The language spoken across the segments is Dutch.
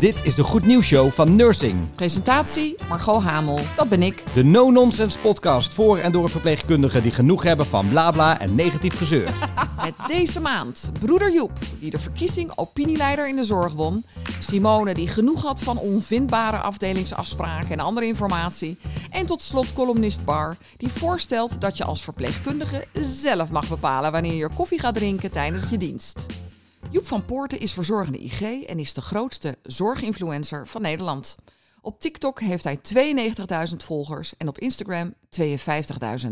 Dit is de Goed Nieuws Show van Nursing. Presentatie Margot Hamel, dat ben ik. De no-nonsense podcast voor en door verpleegkundigen die genoeg hebben van blabla en negatief gezeur. Met deze maand broeder Joep, die de verkiezing opinieleider in de zorg won. Simone, die genoeg had van onvindbare afdelingsafspraken en andere informatie. En tot slot columnist Bar, die voorstelt dat je als verpleegkundige zelf mag bepalen wanneer je koffie gaat drinken tijdens je dienst. Joep van Poorten is verzorgende IG en is de grootste zorginfluencer van Nederland. Op TikTok heeft hij 92.000 volgers en op Instagram 52.000.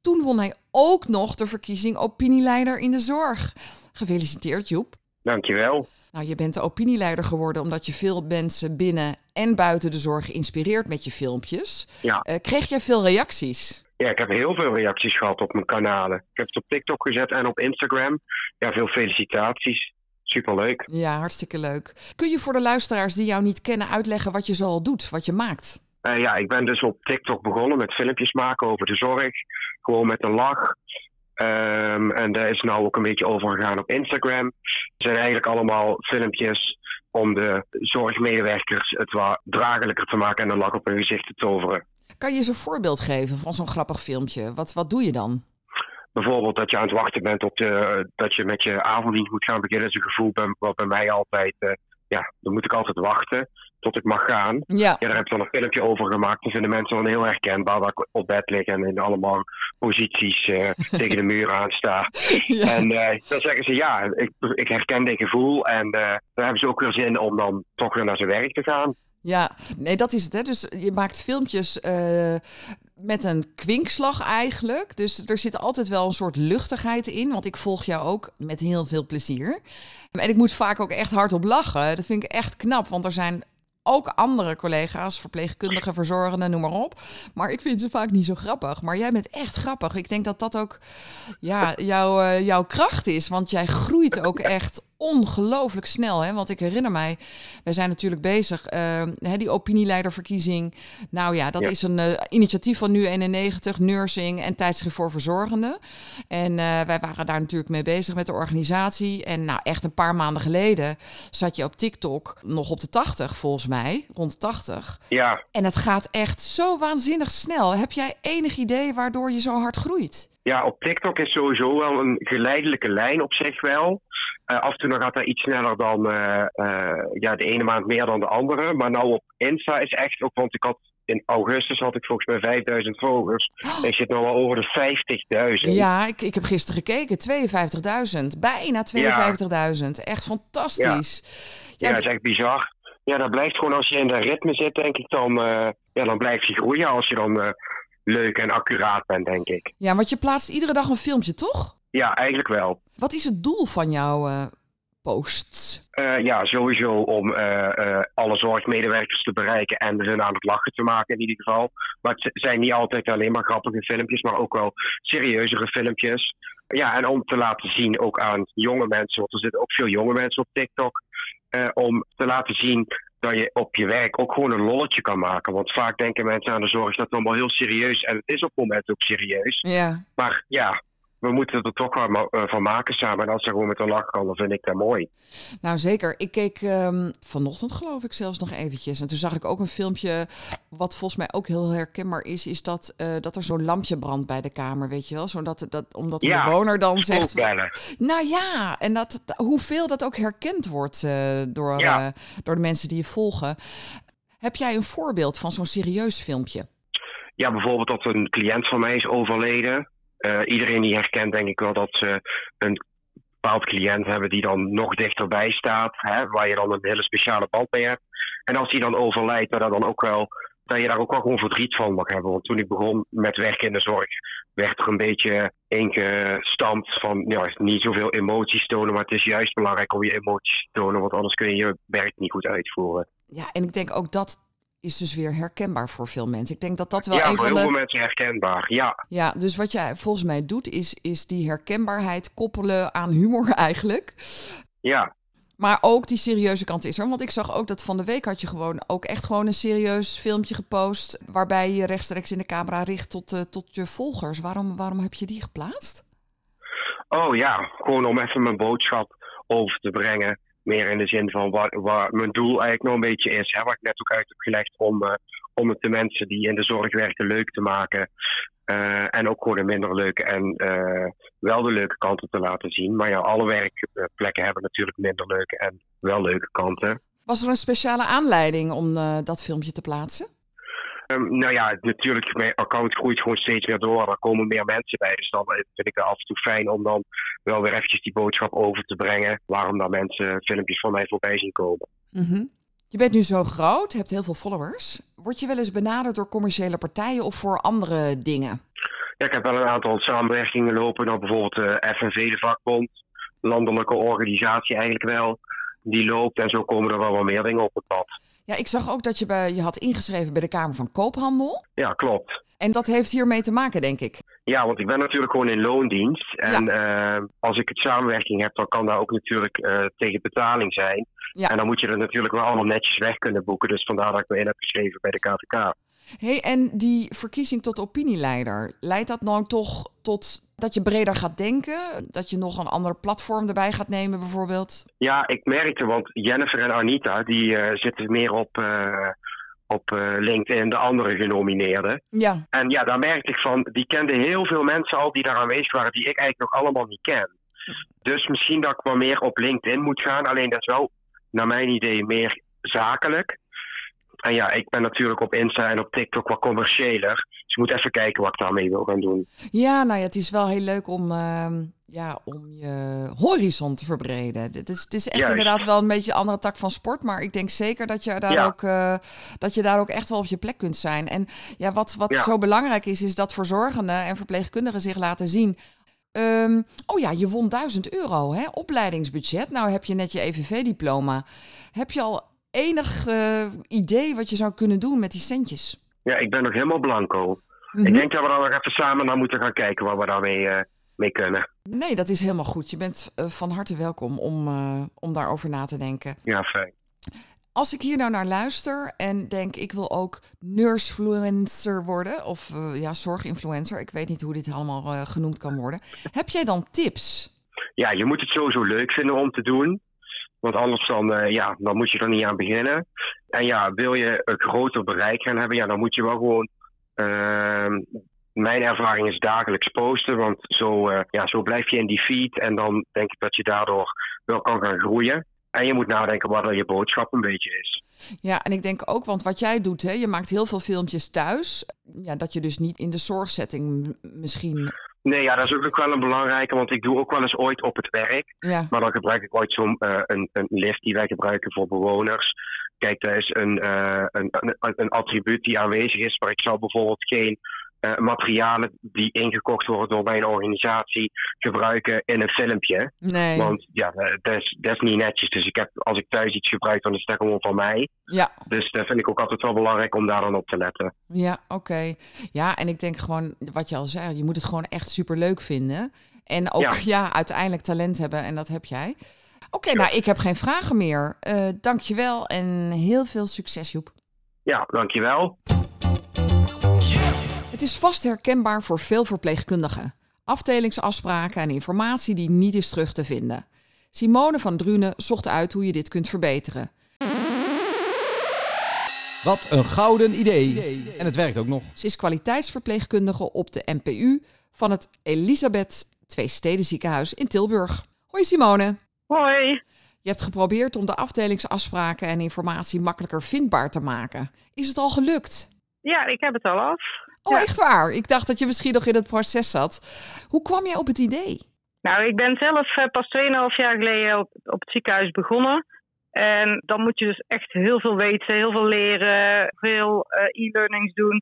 Toen won hij ook nog de verkiezing opinieleider in de zorg. Gefeliciteerd Joep. Dankjewel. Nou, je bent de opinieleider geworden omdat je veel mensen binnen en buiten de zorg inspireert met je filmpjes. Ja. Uh, kreeg jij veel reacties? Ja, ik heb heel veel reacties gehad op mijn kanalen. Ik heb het op TikTok gezet en op Instagram. Ja, veel felicitaties. Superleuk. Ja, hartstikke leuk. Kun je voor de luisteraars die jou niet kennen uitleggen wat je zoal doet, wat je maakt? Uh, ja, ik ben dus op TikTok begonnen met filmpjes maken over de zorg. Gewoon met een lach. Um, en daar is nou ook een beetje overgegaan op Instagram. Het zijn eigenlijk allemaal filmpjes om de zorgmedewerkers het wat dragelijker te maken en een lach op hun gezicht te toveren. Kan je eens een voorbeeld geven van zo'n grappig filmpje? Wat, wat doe je dan? Bijvoorbeeld dat je aan het wachten bent op de, dat je met je avonddienst moet gaan beginnen. Dat is een gevoel bij, wat bij mij altijd, uh, ja, dan moet ik altijd wachten tot ik mag gaan. Ja. ja daar heb ik dan een filmpje over gemaakt. Dan vinden mensen dan heel herkenbaar waar ik op bed lig en in allemaal posities uh, tegen de muur aan sta. Ja. En uh, dan zeggen ze ja, ik, ik herken dit gevoel. En uh, dan hebben ze ook weer zin om dan toch weer naar zijn werk te gaan. Ja, nee, dat is het. Hè. Dus je maakt filmpjes uh, met een kwinkslag eigenlijk. Dus er zit altijd wel een soort luchtigheid in. Want ik volg jou ook met heel veel plezier. En ik moet vaak ook echt hardop lachen. Dat vind ik echt knap. Want er zijn ook andere collega's, verpleegkundigen, verzorgenden, noem maar op. Maar ik vind ze vaak niet zo grappig. Maar jij bent echt grappig. Ik denk dat dat ook ja, jouw, uh, jouw kracht is. Want jij groeit ook echt ongelooflijk snel. Hè? Want ik herinner mij, wij zijn natuurlijk bezig, uh, hè, die opinieleiderverkiezing. Nou ja, dat Ja. is een uh, initiatief van Nu91, Nursing en Tijdschrift voor Verzorgenden. En uh, wij waren daar natuurlijk mee bezig met de organisatie. En nou, echt een paar maanden geleden zat je op TikTok nog op de 80, volgens mij, rond de 80. Ja, En het gaat echt zo waanzinnig snel. Heb jij enig idee waardoor je zo hard groeit? ja, op TikTok is sowieso wel een geleidelijke lijn op zich wel. Uh, af en toe dan gaat dat iets sneller dan uh, uh, ja, de ene maand meer dan de andere. Maar nou op Insta is echt ook, want ik had in augustus had ik volgens mij 5000 volgers. Oh. Ik zit nu al over de 50.000. Ja, ik, ik heb gisteren gekeken. 52.000. Bijna 52.000. Echt fantastisch. Ja, dat is echt bizar. Ja, dat blijft gewoon als je in dat ritme zit, denk ik, dan, uh, ja, dan blijf je groeien als je dan uh, leuk en accuraat bent, denk ik. Ja, want je plaatst iedere dag een filmpje, toch? Ja, eigenlijk wel. Wat is het doel van jouw uh, posts? Uh, ja, sowieso om uh, alle zorgmedewerkers te bereiken en hun aan het lachen te maken in ieder geval. Maar het zijn niet altijd alleen maar grappige filmpjes, maar ook wel serieuzere filmpjes. Ja, en om te laten zien ook aan jonge mensen, want er zitten ook veel jonge mensen op TikTok, om te laten zien dat je op je werk ook gewoon een lolletje kan maken. Want vaak denken mensen aan de zorg dat het allemaal heel serieus en het is op het moment ook serieus. Ja. Maar ja, we moeten er toch wel van maken samen. En als ze gewoon met een lach kan, dan vind ik dat mooi. Nou zeker. Ik keek um, vanochtend geloof ik zelfs nog eventjes. En toen zag ik ook een filmpje, wat volgens mij ook heel herkenbaar is, is dat, uh, dat er zo'n lampje brandt bij de kamer, weet je wel? Zodat dat, omdat de ja, bewoner dan zegt... Nou ja, en dat, hoeveel dat ook herkend wordt uh, door, ja. uh, door de mensen die je volgen. Heb jij een voorbeeld van zo'n serieus filmpje? Ja, bijvoorbeeld dat een cliënt van mij is overleden. Uh, iedereen die herkent denk ik wel dat ze een bepaald cliënt hebben die dan nog dichterbij staat, hè, waar je dan een hele speciale band mee hebt. En als die dan overlijdt, dat, dan ook wel, dat je daar ook wel gewoon verdriet van mag hebben. Want toen ik begon met werken in de zorg, werd er een beetje ingestampt van ja, niet zoveel emoties tonen, maar het is juist belangrijk om je emoties te tonen, want anders kun je je werk niet goed uitvoeren. Ja, en ik denk ook dat is dus weer herkenbaar voor veel mensen. Ik denk dat dat wel ja, een voor van heel de... veel mensen herkenbaar, ja. Ja, dus wat jij volgens mij doet, is, is die herkenbaarheid koppelen aan humor eigenlijk. Ja. Maar ook die serieuze kant is er. Want ik zag ook dat van de week had je gewoon ook echt gewoon een serieus filmpje gepost. Waarbij je rechtstreeks in de camera richt tot, uh, tot je volgers. Waarom, waarom heb je die geplaatst? Oh ja, gewoon om even mijn boodschap over te brengen. Meer in de zin van waar, mijn doel eigenlijk nog een beetje is. Hè, waar ik net ook uit heb gelegd om, uh, om het de mensen die in de zorg werken leuk te maken. Uh, en ook gewoon een minder leuke en uh, wel de leuke kanten te laten zien. Maar ja, alle werkplekken hebben natuurlijk minder leuke en wel leuke kanten. Was er een speciale aanleiding om dat filmpje te plaatsen? Um, nou ja, natuurlijk, mijn account groeit gewoon steeds weer door. Er komen meer mensen bij. Dus dan vind ik het af en toe fijn om dan wel weer eventjes die boodschap over te brengen. Waarom dan mensen filmpjes van mij voorbij zien komen. Mm -hmm. Je bent nu zo groot, hebt heel veel followers. Word je wel eens benaderd door commerciële partijen of voor andere dingen? Ja, ik heb wel een aantal samenwerkingen lopen. Nou, bijvoorbeeld de FNV, de vakbond. Landelijke organisatie eigenlijk wel. Die loopt en zo komen er wel wat meer dingen op het pad. Ja, ik zag ook dat je bij, je had ingeschreven bij de Kamer van Koophandel. Ja, klopt. En dat heeft hiermee te maken, denk ik. Ja, want ik ben natuurlijk gewoon in loondienst. En ja. uh, als ik het samenwerking heb, dan kan dat ook natuurlijk uh, tegen betaling zijn. Ja. En dan moet je er natuurlijk wel allemaal netjes weg kunnen boeken. Dus vandaar dat ik me in heb geschreven bij de KVK. Hey, en die verkiezing tot opinieleider, leidt dat nou toch tot dat je breder gaat denken? Dat je nog een ander platform erbij gaat nemen bijvoorbeeld? Ja, ik merkte, want Jennifer en Anita, die uh, zitten meer op, uh, op uh, LinkedIn, de andere genomineerden. Ja. En ja, daar merkte ik van, die kenden heel veel mensen al die daar aanwezig waren, die ik eigenlijk nog allemaal niet ken. Dus misschien dat ik maar meer op LinkedIn moet gaan, alleen dat is wel, naar mijn idee, meer zakelijk. En ja, ik ben natuurlijk op Insta en op TikTok wat commerciëler. Dus ik moet even kijken wat ik daarmee wil gaan doen. Ja, nou ja, het is wel heel leuk om, uh, ja, om je horizon te verbreden. Het is, het is echt Juist. inderdaad wel een beetje een andere tak van sport. Maar ik denk zeker dat je daar, ja. ook, uh, dat je daar ook echt wel op je plek kunt zijn. En ja, wat, wat ja. zo belangrijk is, is dat verzorgenden en verpleegkundigen zich laten zien. Um, oh ja, je won 1000 euro, hè? opleidingsbudget. Nou heb je net je EVV-diploma. Heb je al enig uh, idee wat je zou kunnen doen met die centjes? Ja, ik ben nog helemaal blanco. Mm -hmm. Ik denk dat we dan nog even samen naar moeten gaan kijken wat we daarmee uh, mee kunnen. Nee, dat is helemaal goed. Je bent uh, van harte welkom om, om daarover na te denken. Ja, fijn. Als ik hier nou naar luister en denk ik wil ook nursefluencer worden of ja, zorginfluencer, ik weet niet hoe dit allemaal genoemd kan worden. Heb jij dan tips? Ja, je moet het sowieso leuk vinden om te doen. Want anders dan, uh, ja, dan moet je er niet aan beginnen. En ja, wil je een groter bereik gaan hebben, ja, dan moet je wel gewoon. Uh, mijn ervaring is dagelijks posten. Want zo, uh, ja, zo blijf je in die feed. En dan denk ik dat je daardoor wel kan gaan groeien. En je moet nadenken wat er je boodschap een beetje is. Ja, en ik denk ook, want wat jij doet, hè, je maakt heel veel filmpjes thuis. Ja, dat je dus niet in de zorgsetting misschien Nee, ja, dat is ook wel een belangrijke, want ik doe ook wel eens ooit op het werk. Ja. Maar dan gebruik ik ooit zo'n uh, een, een lift die wij gebruiken voor bewoners. Kijk, dat is een, uh, een, een, een attribuut die aanwezig is, maar ik zal bijvoorbeeld geen materialen die ingekocht worden door mijn organisatie gebruiken in een filmpje. Nee. Want ja, dat is, dat is niet netjes. Dus ik heb, als ik thuis iets gebruik, dan is dat gewoon van mij. Ja. Dus dat vind ik ook altijd wel belangrijk om daar dan op te letten. Ja, oké. Okay. Ja, en ik denk gewoon, wat je al zei, je moet het gewoon echt super leuk vinden. En ook ja. ja uiteindelijk talent hebben en dat heb jij. Oké, okay, ja. nou ik heb geen vragen meer. Uh, Dank je wel en heel veel succes Joep. Ja, dankjewel. Het is vast herkenbaar voor veel verpleegkundigen. Afdelingsafspraken en informatie die niet is terug te vinden. Simone van Drunen zocht uit hoe je dit kunt verbeteren. Wat een gouden idee. En het werkt ook nog. Ze is kwaliteitsverpleegkundige op de NPU van het Elisabeth Twee Steden Ziekenhuis in Tilburg. Hoi Simone. Hoi. Je hebt geprobeerd om de afdelingsafspraken en informatie makkelijker vindbaar te maken. Is het al gelukt? Ja, ik heb het al af. Oh, ja. echt waar? Ik dacht dat je misschien nog in het proces zat. Hoe kwam je op het idee? Nou, ik ben zelf uh, pas 2,5 jaar geleden op, op het ziekenhuis begonnen. En dan moet je dus echt heel veel weten, heel veel leren, veel uh, e-learnings doen.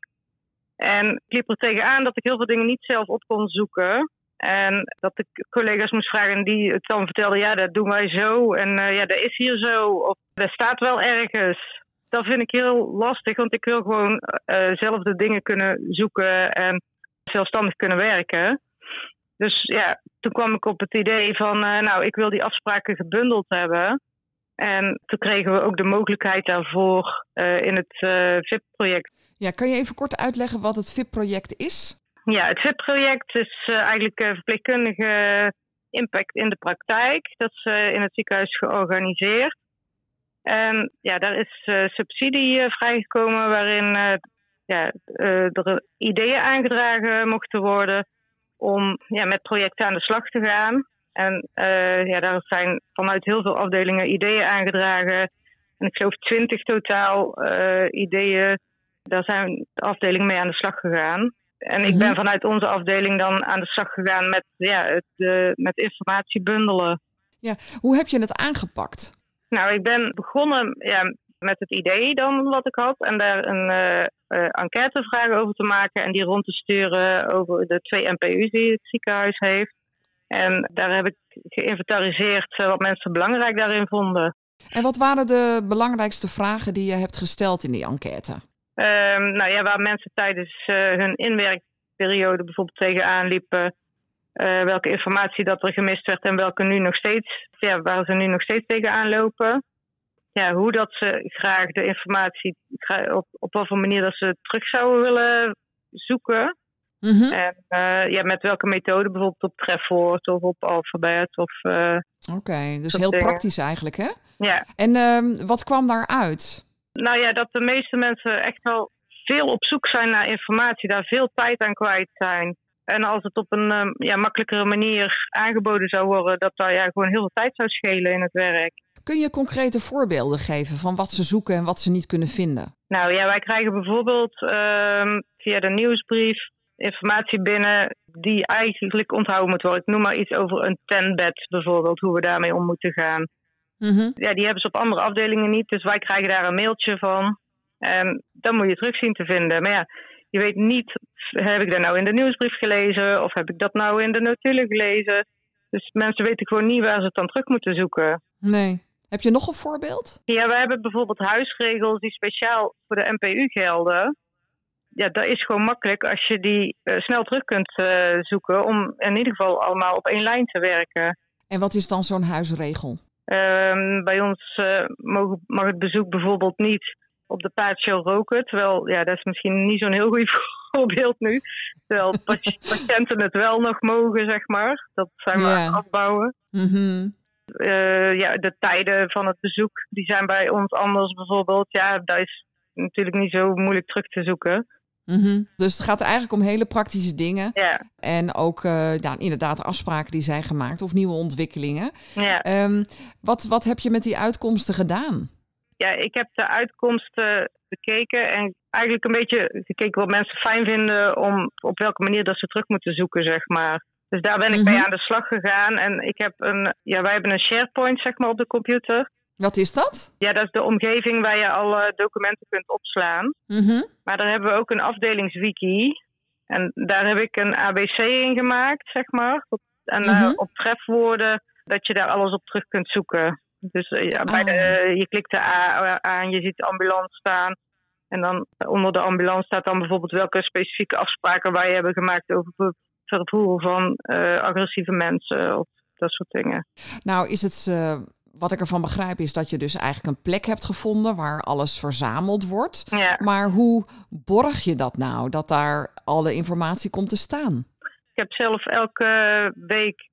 En ik liep er tegenaan dat ik heel veel dingen niet zelf op kon zoeken. En dat ik collega's moest vragen en die het dan vertelden, ja, dat doen wij zo. En uh, ja, dat is hier zo. Of dat staat wel ergens dat vind ik heel lastig, want ik wil gewoon uh, zelf de dingen kunnen zoeken en zelfstandig kunnen werken. Dus ja, toen kwam ik op het idee van, uh, nou, ik wil die afspraken gebundeld hebben. En toen kregen we ook de mogelijkheid daarvoor uh, in het VIP-project. Ja, kan je even kort uitleggen wat het VIP-project is? Ja, het VIP-project is eigenlijk verpleegkundigen impact in de praktijk. Dat is eh, in het ziekenhuis georganiseerd. En ja, daar is uh, subsidie uh, vrijgekomen waarin uh, ja, er ideeën aangedragen mochten worden om ja, met projecten aan de slag te gaan. En ja, daar zijn vanuit heel veel afdelingen ideeën aangedragen. En ik geloof twintig totaal ideeën. Daar zijn de afdelingen mee aan de slag gegaan. En ik ben mhm. vanuit onze afdeling dan aan de slag gegaan met, ja, het, met informatie bundelen. Ja, hoe heb je het aangepakt? Nou, ik ben begonnen ja, met het idee dan wat ik had. En daar een uh, enquêtevraag over te maken. En die rond te sturen over de twee NPU's die het ziekenhuis heeft. En daar heb ik geïnventariseerd wat mensen belangrijk daarin vonden. En wat waren de belangrijkste vragen die je hebt gesteld in die enquête? Um, nou ja, waar mensen tijdens uh, hun inwerkperiode bijvoorbeeld tegenaan liepen. Uh, welke informatie dat er gemist werd en welke nu nog steeds, ja, waar ze nu nog steeds tegenaan lopen. Ja, hoe dat ze graag de informatie, op, op wat voor manier dat ze terug zouden willen zoeken. Mm -hmm. En uh, ja, met welke methode, bijvoorbeeld op trefwoord of op alfabet. Of, Oké, okay, dus heel dingen. praktisch eigenlijk, hè? Ja. En uh, wat kwam daaruit? Nou ja, dat de meeste mensen echt wel veel op zoek zijn naar informatie, daar veel tijd aan kwijt zijn. En als het op een um, ja, makkelijkere manier aangeboden zou worden, dat daar ja, gewoon heel veel tijd zou schelen in het werk. Kun je concrete voorbeelden geven van wat ze zoeken en wat ze niet kunnen vinden? Nou ja, wij krijgen bijvoorbeeld um, via de nieuwsbrief informatie binnen die eigenlijk onthouden moet worden. Ik noem maar iets over een tenbed bijvoorbeeld, hoe we daarmee om moeten gaan. Mm-hmm. Ja, die hebben ze op andere afdelingen niet, dus wij krijgen daar een mailtje van. En dan moet je terug zien te vinden. Maar ja, je weet niet, heb ik dat nou in de nieuwsbrief gelezen of heb ik dat nou in de notulen gelezen? Dus mensen weten gewoon niet waar ze het dan terug moeten zoeken. Nee. Heb je nog een voorbeeld? Ja, we hebben bijvoorbeeld huisregels die speciaal voor de NPU gelden. Ja, dat is gewoon makkelijk als je die uh, snel terug kunt uh, zoeken om in ieder geval allemaal op één lijn te werken. En wat is dan zo'n huisregel? Uh, bij ons uh, mag, mag, het bezoek bijvoorbeeld niet op de paardshow roken. Terwijl, ja, dat is misschien niet zo'n heel goed voorbeeld nu. Terwijl patiënten het wel nog mogen, zeg maar. Dat zijn we yeah. aan het afbouwen. Mm -hmm. uh, ja, de tijden van het bezoek, die zijn bij ons anders bijvoorbeeld. Ja, dat is natuurlijk niet zo moeilijk terug te zoeken. Mm -hmm. Dus het gaat eigenlijk om hele praktische dingen. Ja. En ook uh, ja, inderdaad afspraken die zijn gemaakt of nieuwe ontwikkelingen. Ja. Um, wat, wat heb je met die uitkomsten gedaan? Ja, ik heb de uitkomsten bekeken en eigenlijk een beetje gekeken wat mensen fijn vinden om op welke manier dat ze terug moeten zoeken, zeg maar. Dus daar ben ik mm -hmm. mee aan de slag gegaan. En ik heb een, ja, wij hebben een SharePoint, zeg maar, op de computer. Wat is dat? Ja, dat is de omgeving waar je alle documenten kunt opslaan. Mm -hmm. Maar daar hebben we ook een afdelingswiki. En daar heb ik een ABC in gemaakt, zeg maar. En mm -hmm. uh, op trefwoorden, dat je daar alles op terug kunt zoeken. Dus uh, ja, bij oh. de, je klikt de A aan, je ziet de ambulance staan. En dan onder de ambulance staat dan bijvoorbeeld welke specifieke afspraken wij hebben gemaakt over vervoer van uh, agressieve mensen of dat soort dingen. Nou, is het wat ik ervan begrijp is dat je dus eigenlijk een plek hebt gevonden waar alles verzameld wordt. Ja. Maar hoe borg je dat nou, dat daar alle informatie komt te staan? Ik heb zelf elke week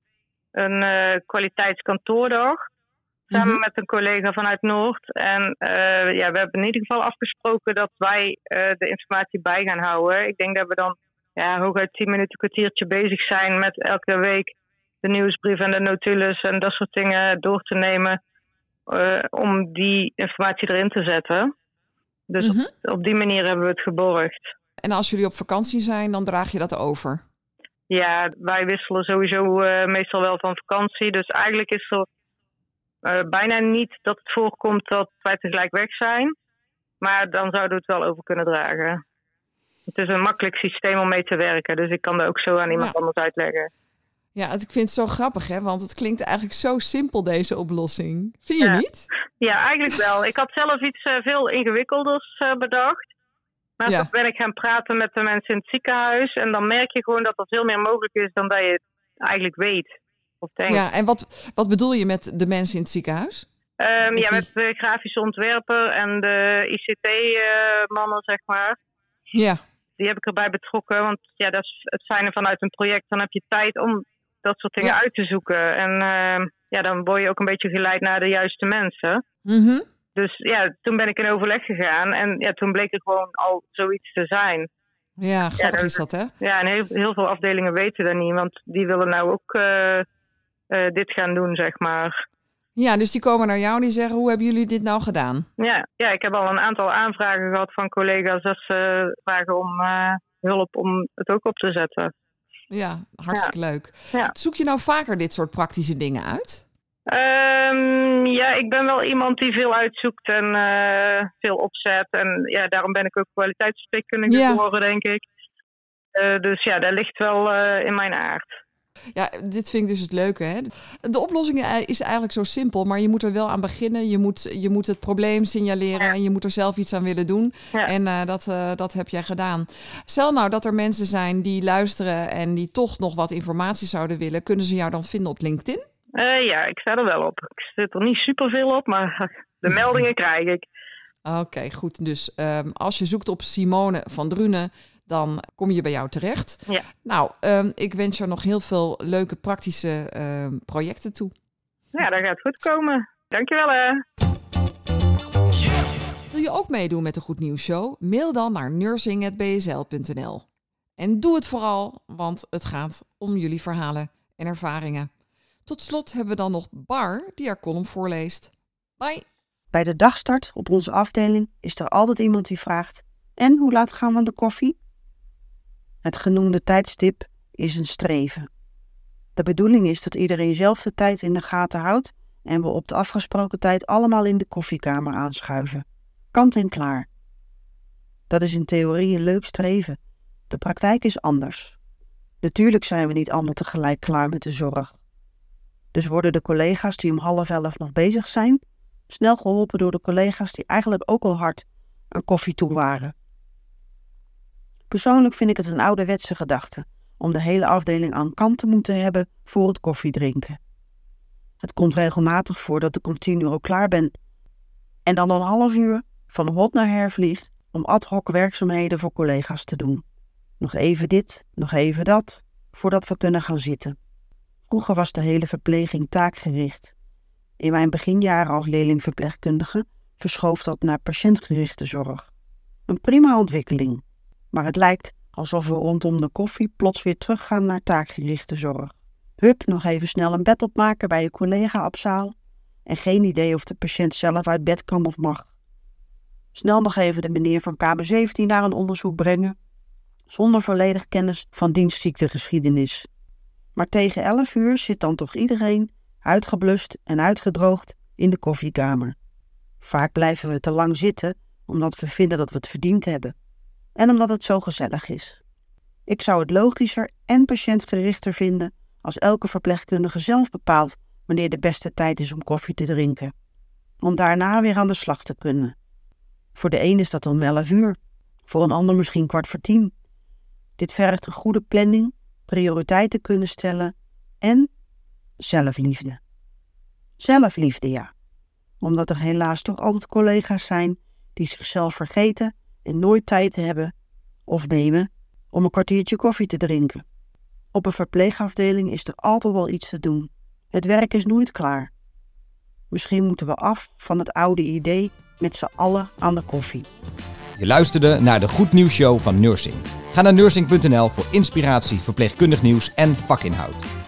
een uh, kwaliteitskantoordag. Samen mm -hmm. met een collega vanuit Noord. En uh, ja, we hebben in ieder geval afgesproken dat wij uh, de informatie bij gaan houden. Ik denk dat we dan ja, hooguit 10 minuten, kwartiertje bezig zijn met elke week de nieuwsbrief en de notules en dat soort dingen door te nemen. Uh, om die informatie erin te zetten. Dus mm -hmm. op, op, die manier hebben we het geborgd. En als jullie op vakantie zijn, dan draag je dat over? Ja, wij wisselen sowieso uh, meestal wel van vakantie. Dus eigenlijk is er uh, bijna niet dat het voorkomt dat wij tegelijk weg zijn. Maar dan zouden we het wel over kunnen dragen. Het is een makkelijk systeem om mee te werken. Dus ik kan dat ook zo aan iemand ja. anders uitleggen. Ja, ik vind het zo grappig, hè? Want het klinkt eigenlijk zo simpel, deze oplossing. Vind je ja. niet? Ja, eigenlijk wel. Ik had zelf iets uh, veel ingewikkelders uh, bedacht. Maar ja. toen ben ik gaan praten met de mensen in het ziekenhuis. En dan merk je gewoon dat er veel meer mogelijk is dan dat je eigenlijk weet. Of. Ja, en wat, wat bedoel je met de mensen in het ziekenhuis? Um, met ja, met de grafische ontwerper en de ICT-mannen, zeg maar. Ja. Die heb ik erbij betrokken. Want ja, dat is het fijne vanuit een project. Dan heb je tijd om dat soort dingen Ja. uit te zoeken. En eh, ja, dan word je ook een beetje geleid naar de juiste mensen. Mhm. Dus ja, toen ben ik in overleg gegaan en ja, toen bleek er gewoon al zoiets te zijn. Ja, grappig dat- is dat, hè? Ja, en heel, heel veel afdelingen weten dat niet, want die willen nou ook eh, dit gaan doen, zeg maar. Ja, dus die komen naar jou en die zeggen, hoe hebben jullie dit nou gedaan? Ja, ja, ik heb al een aantal aanvragen gehad van collega's dat ze vragen om eh, hulp om het ook op te zetten. Ja, hartstikke leuk. Ja. Zoek je nou vaker dit soort praktische dingen uit? Ehm, ja, ik ben wel iemand die veel uitzoekt en eh, veel opzet. En ja, daarom ben ik ook kwaliteitsverpleegkundige Ja. geworden, denk ik. Eh, dus ja, dat ligt wel eh, in mijn aard. Ja, dit vind ik dus het leuke. Hè? De oplossing is eigenlijk zo simpel, maar je moet er wel aan beginnen. Je moet, je moet het probleem signaleren en je moet er zelf iets aan willen doen. Ja. En eh, dat, eh, dat heb jij gedaan. Stel nou dat er mensen zijn die luisteren en die toch nog wat informatie zouden willen. Kunnen ze jou dan vinden op LinkedIn? Eh, ja, ik sta er wel op. Ik zit er niet superveel op, maar de meldingen krijg ik. Oké, goed. Dus ehm, als je zoekt op Simone van Drunen, dan kom je bij jou terecht. Ja. Nou, ehm, ik wens je nog heel veel leuke praktische ehm, projecten toe. Ja, dat gaat goed komen. Dankjewel hè. Wil je ook meedoen met de Goed Nieuws Show? Mail dan naar nursing.bsl.nl. En doe het vooral, want het gaat om jullie verhalen en ervaringen. Tot slot hebben we dan nog Bar, die haar column voorleest. Bye! Bij de dagstart op onze afdeling is er altijd iemand die vraagt: En hoe laat gaan we aan de koffie? Het genoemde tijdstip is een streven. De bedoeling is dat iedereen zelf de tijd in de gaten houdt en we op de afgesproken tijd allemaal in de koffiekamer aanschuiven. Kant en klaar. Dat is in theorie een leuk streven. De praktijk is anders. Natuurlijk zijn we niet allemaal tegelijk klaar met de zorg. Dus worden de collega's die om half elf nog bezig zijn, snel geholpen door de collega's die eigenlijk ook al hard een koffie toe waren. Persoonlijk vind ik het een ouderwetse gedachte om de hele afdeling aan kant te moeten hebben voor het koffiedrinken. Het komt regelmatig voor dat ik om tien uur al klaar ben en dan een half uur van hot naar her vlieg om ad hoc werkzaamheden voor collega's te doen. Nog even dit, nog even dat, voordat we kunnen gaan zitten. Vroeger was de hele verpleging taakgericht in mijn beginjaren als leerlingverpleegkundige verschoof dat naar patiëntgerichte zorg. Een prima ontwikkeling, maar het lijkt alsof we rondom de koffie plots weer teruggaan naar taakgerichte zorg. Hup, nog even snel een bed opmaken bij je collega op zaal en geen idee of de patiënt zelf uit bed kan of mag. Snel nog even de meneer van KB17 naar een onderzoek brengen, zonder volledig kennis van dienstziektegeschiedenis. Maar tegen 11 uur zit dan toch iedereen uitgeblust en uitgedroogd in de koffiekamer. Vaak blijven we te lang zitten omdat we vinden dat we het verdiend hebben en omdat het zo gezellig is. Ik zou het logischer en patiëntgerichter vinden als elke verpleegkundige zelf bepaalt wanneer de beste tijd is om koffie te drinken, om daarna weer aan de slag te kunnen. Voor de een is dat dan 11 uur, voor een ander misschien kwart voor tien. Dit vergt een goede planning, prioriteiten kunnen stellen en zelfliefde. Zelfliefde, ja. Omdat er helaas toch altijd collega's zijn die zichzelf vergeten en nooit tijd hebben of nemen om een kwartiertje koffie te drinken. Op een verpleegafdeling is er altijd wel iets te doen. Het werk is nooit klaar. Misschien moeten we af van het oude idee met z'n allen aan de koffie. Je luisterde naar de Goed Nieuws Show van Nursing. Ga naar nursing.nl voor inspiratie, verpleegkundig nieuws en vakinhoud.